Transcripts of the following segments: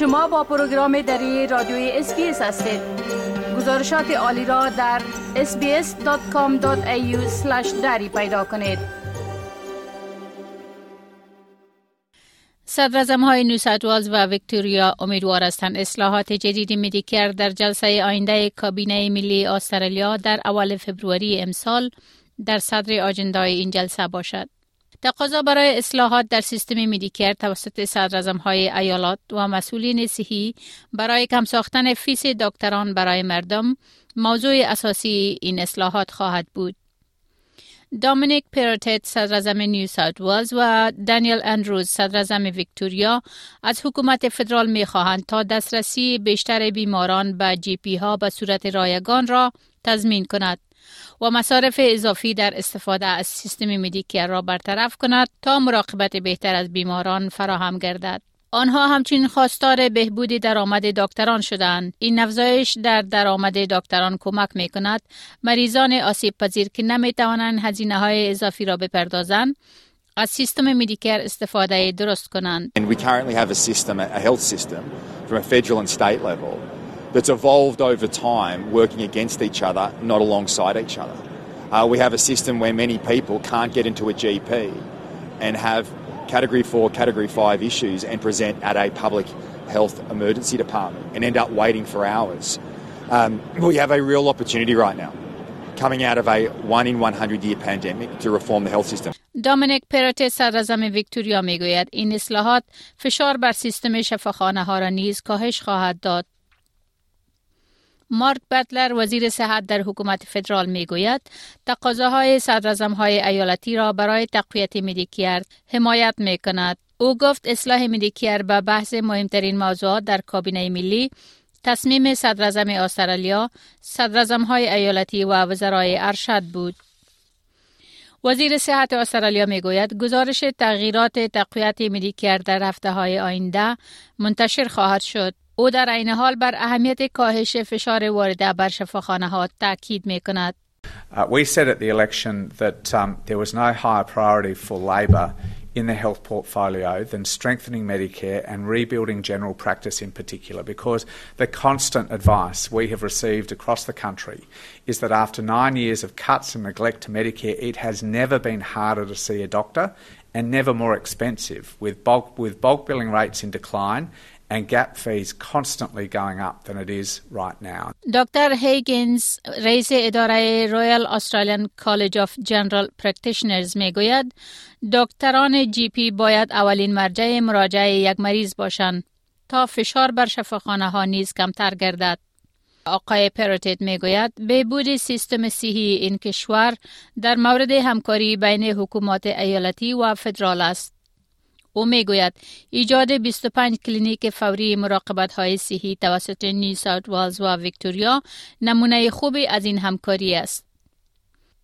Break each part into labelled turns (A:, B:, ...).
A: شما با پروگرام دری رادیوی SBS هستید گزارشات عالی را در sbs.com.au دری پیدا کنید صدر های نیو و ویکتوریا امیدوار هستند اصلاحات جدید Medicare در جلسه آینده کابینه ملی استرالیا در اول فبروری امسال در صدر آجندای این جلسه باشد. تقاضا برای اصلاحات در سیستم Medicare توسط صدر های ایالات و مسئولین صحی برای کم ساختن فیس دکتران برای مردم موضوع اساسی این اصلاحات خواهد بود. دامینیک پیروتت صدر نیو ساوت ولز و دانیل اندروز صدر ویکتوریا از حکومت فدرال می خواهند تا دسترسی بیشتر بیماران به GP ها به صورت رایگان را تضمین کند. و مصارف اضافی در استفاده از سیستم مدیکر را برطرف کند تا مراقبت بهتر از بیماران فراهم گردد. آنها همچنین خواستار بهبودی درآمد دکتران شدند. این افزایش در درآمد دکتران کمک می کند مریضان آسیب پذیر که نمی توانند هزینه های اضافی را بپردازند از سیستم مدیکر استفاده درست کنند.
B: And we currently have a system, a health system from a federal and that's evolved over time working against each other, not alongside each other. Uh, we have a system where many people can't get into a GP and have category 4, category 5 issues and present at a public health emergency department and end up waiting for hours. Um, we have a real opportunity right now coming out of a one in 100 year pandemic to reform the health system.
A: دامینیک پرت صدر ویکتوریا میگوید این اصلاحات فشار بر سیستم شفاخانه ها را نیز کاهش خواهد داد مارک بتلر وزیر صحت در حکومت فدرال می گوید تقاضاهای صدرزم های ایالتی را برای تقویت مدیکیر حمایت می کند. او گفت اصلاح مدیکیر به بحث مهمترین موضوعات در کابینه ملی تصمیم صدرزم استرالیا، صدرزم های ایالتی و وزرای ارشد بود. وزیر صحت استرالیا می گوید گزارش تغییرات تقویت مدیکیر در هفته های آینده منتشر خواهد شد. او در این حال بر اهمیت کاهش فشار وارده بر شفاخانه ها تاکید می کند.
C: Uh, we said at the election that um, there was no higher priority for Labor in the health portfolio than strengthening Medicare and rebuilding general practice in particular, because the constant advice we have received across the country is that after nine years of cuts and neglect to Medicare, it has never been harder to see a doctor and never more expensive, with bulk, with bulk billing rates in decline
A: Dr. Higgins, رئیس اداره Royal Australian College of General Practitioners می‌گوید دکتران GP باید اولین مرجع مراجعه یک مریض باشند تا فشار بر شفاخانه ها نیز کمتر گردد. آقای پیروتت می‌گوید بهبود سیستم صحی این کشور در مورد همکاری بین حکومات ایالتی و فدرال است. او می‌گوید ایجاد 25 کلینیک فوری مراقبت های صحی توسط نیو ساوت والز و ویکتوریا نمونه خوبی از این همکاری است.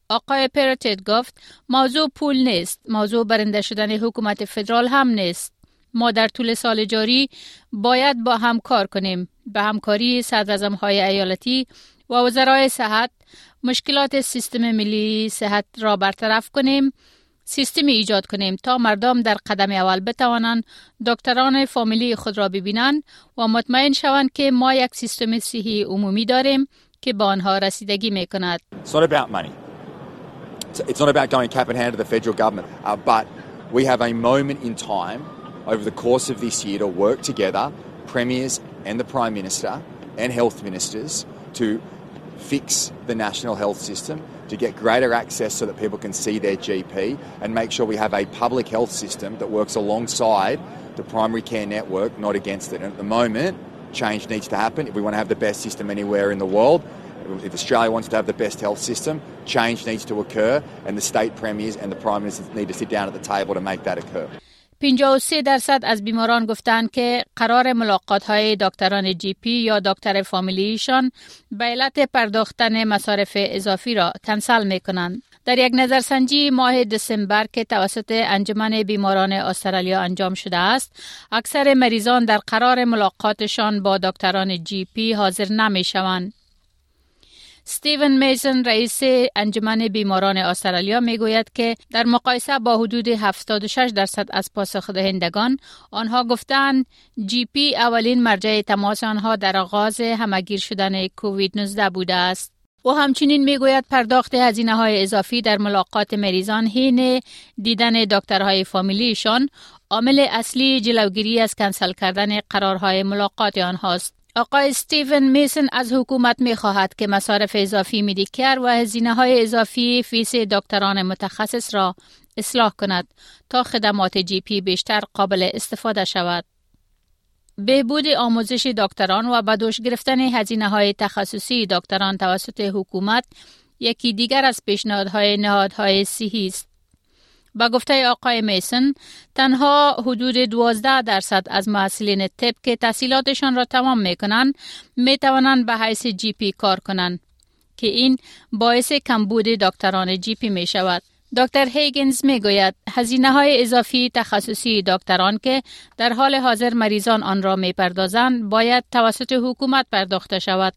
A: آقای پیروتت گفت موضوع پول نیست موضوع برنده شدن حکومت فدرال هم نیست. ما در طول سال جاری باید با هم کار کنیم. به همکاری صدر های ایالتی و وزرای صحت مشکلات سیستم ملی صحت را برطرف کنیم. سیستمی ایجاد کنیم تا مردم در قدم اول بتوانند دکتران فامیلی خود را ببینند و مطمئن شوند که ما یک سیستم صحی عمومی داریم که به آنها رسیدگی می کند.
B: It's not about going cap in hand to the federal government. Uh, but we have a moment in time over the course of this year to work together, premiers and the Prime Minister and health ministers to fix the national health system to get greater access so that people can see their GP and make sure we have a public health system that works alongside the primary care network, not against it. And at the moment, change needs to happen. If we want to have the best system anywhere in the world, if Australia wants to have the best health system, change needs to occur, and the state premiers and the prime ministers need to sit down at the table to make that occur.
A: 53 درصد از بیماران گفتند که قرار ملاقات های دکتران GP یا دکتر فامیلیشان به علت پرداختن مصارف اضافی را کنسل می کنند. در یک نظرسنجی ماه دسامبر که توسط انجمن بیماران استرالیا انجام شده است، اکثر مریضان در قرار ملاقاتشان با دکتران GP حاضر نمی شوند. ستیون میسن رئیس انجمن بیماران استرالیا می گوید که در مقایسه با حدود 76 درصد از پاسخ دهندگان آنها گفتند GP اولین مرجع تماس آنها در آغاز همه گیر شدن کووید 19 بوده است. او همچنین می‌گوید پرداخت هزینه های اضافی در ملاقات مریضان حین دیدن دکترهای فامیلیشان عامل اصلی جلوگیری از کنسل کردن قرارهای ملاقات آنهاست. آقای استیون میسن از حکومت می خواهد که مصارف اضافی Medicare و هزینه های اضافی فیس دکتران متخصص را اصلاح کند تا خدمات جی پی بیشتر قابل استفاده شود. بهبود آموزش دکتران و بدوش گرفتن هزینه های تخصصی دکتران توسط حکومت یکی دیگر از پیشنهادهای نهادهای صحی است. با گفته آقای میسن تنها حدود 12 درصد از محصلین طب که تحصیلاتشان را تمام می کنند می توانند به حیث جی پی کار کنند که این باعث کمبود دکتران جی پی می شود. دکتر هیگنز می گوید هزینه های اضافی تخصصی دکتران که در حال حاضر مریضان آن را می پردازند باید توسط حکومت پرداخته شود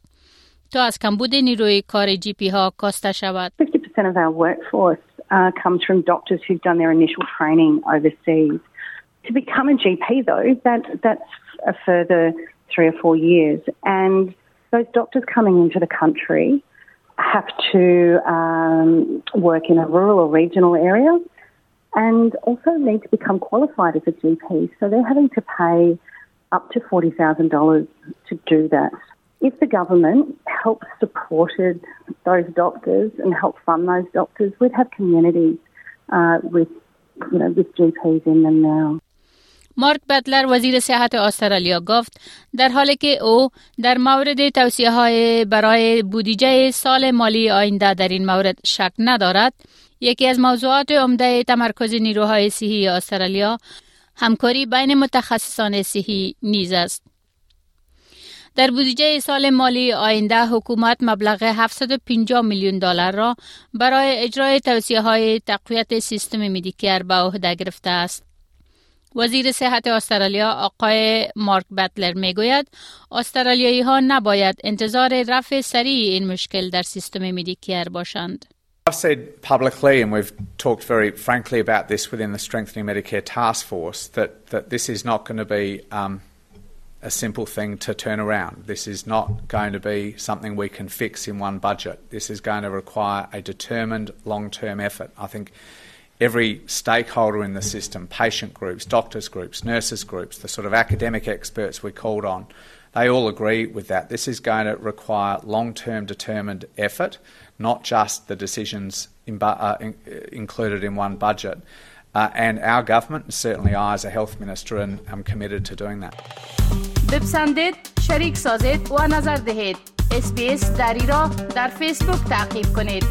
A: تا از کمبود نیروی کار جی پی ها کاسته شود. 50%
D: of our workforce uh, comes from doctors who've done their initial training overseas. To become a GP, though, that that's a further three or four years, and those doctors coming into the country have to um, work in a rural or regional area and also need to become qualified as a GP. So they're having to pay up to $40,000 to do that. If the government helped supported those doctors and helped fund those doctors, we'd have communities uh, with, you know, with GPs in them now.
A: مارک بتلر وزیر صحت استرالیا گفت در حالی که او در مورد توصیه های برای بودجه سال مالی آینده در این مورد شک ندارد یکی از موضوعات عمده تمرکز نیروهای صحی استرالیا همکاری بین متخصصان صحی نیز است در بودجه سال مالی آینده حکومت مبلغ 750 میلیون دلار را برای اجرای توصیه های تقویت سیستم مدیکر به عهده گرفته است. وزیر صحت استرالیا آقای مارک بتلر می گوید استرالیایی ها نباید انتظار رفع سریع این مشکل در سیستم مدیکر باشند.
C: I've said publicly, and we've talked very frankly about this within the Strengthening Medicare Task Force, that, that this is not going to be um, a simple thing to turn around. This is not going to be something we can fix in one budget. This is going to require a determined long term effort. I think every stakeholder in the system, patient groups, doctors groups, nurses groups, the sort of academic experts we called on, they all agree with that. This is going to require long term determined effort, not just the decisions in, uh, in, included in one budget. Uh, and our government, certainly I as a health minister, and I'm committed to doing that.
A: بپسندید، شریک سازید و نظر دهید. اسپیس دری را در فیسبوک تعقیب کنید.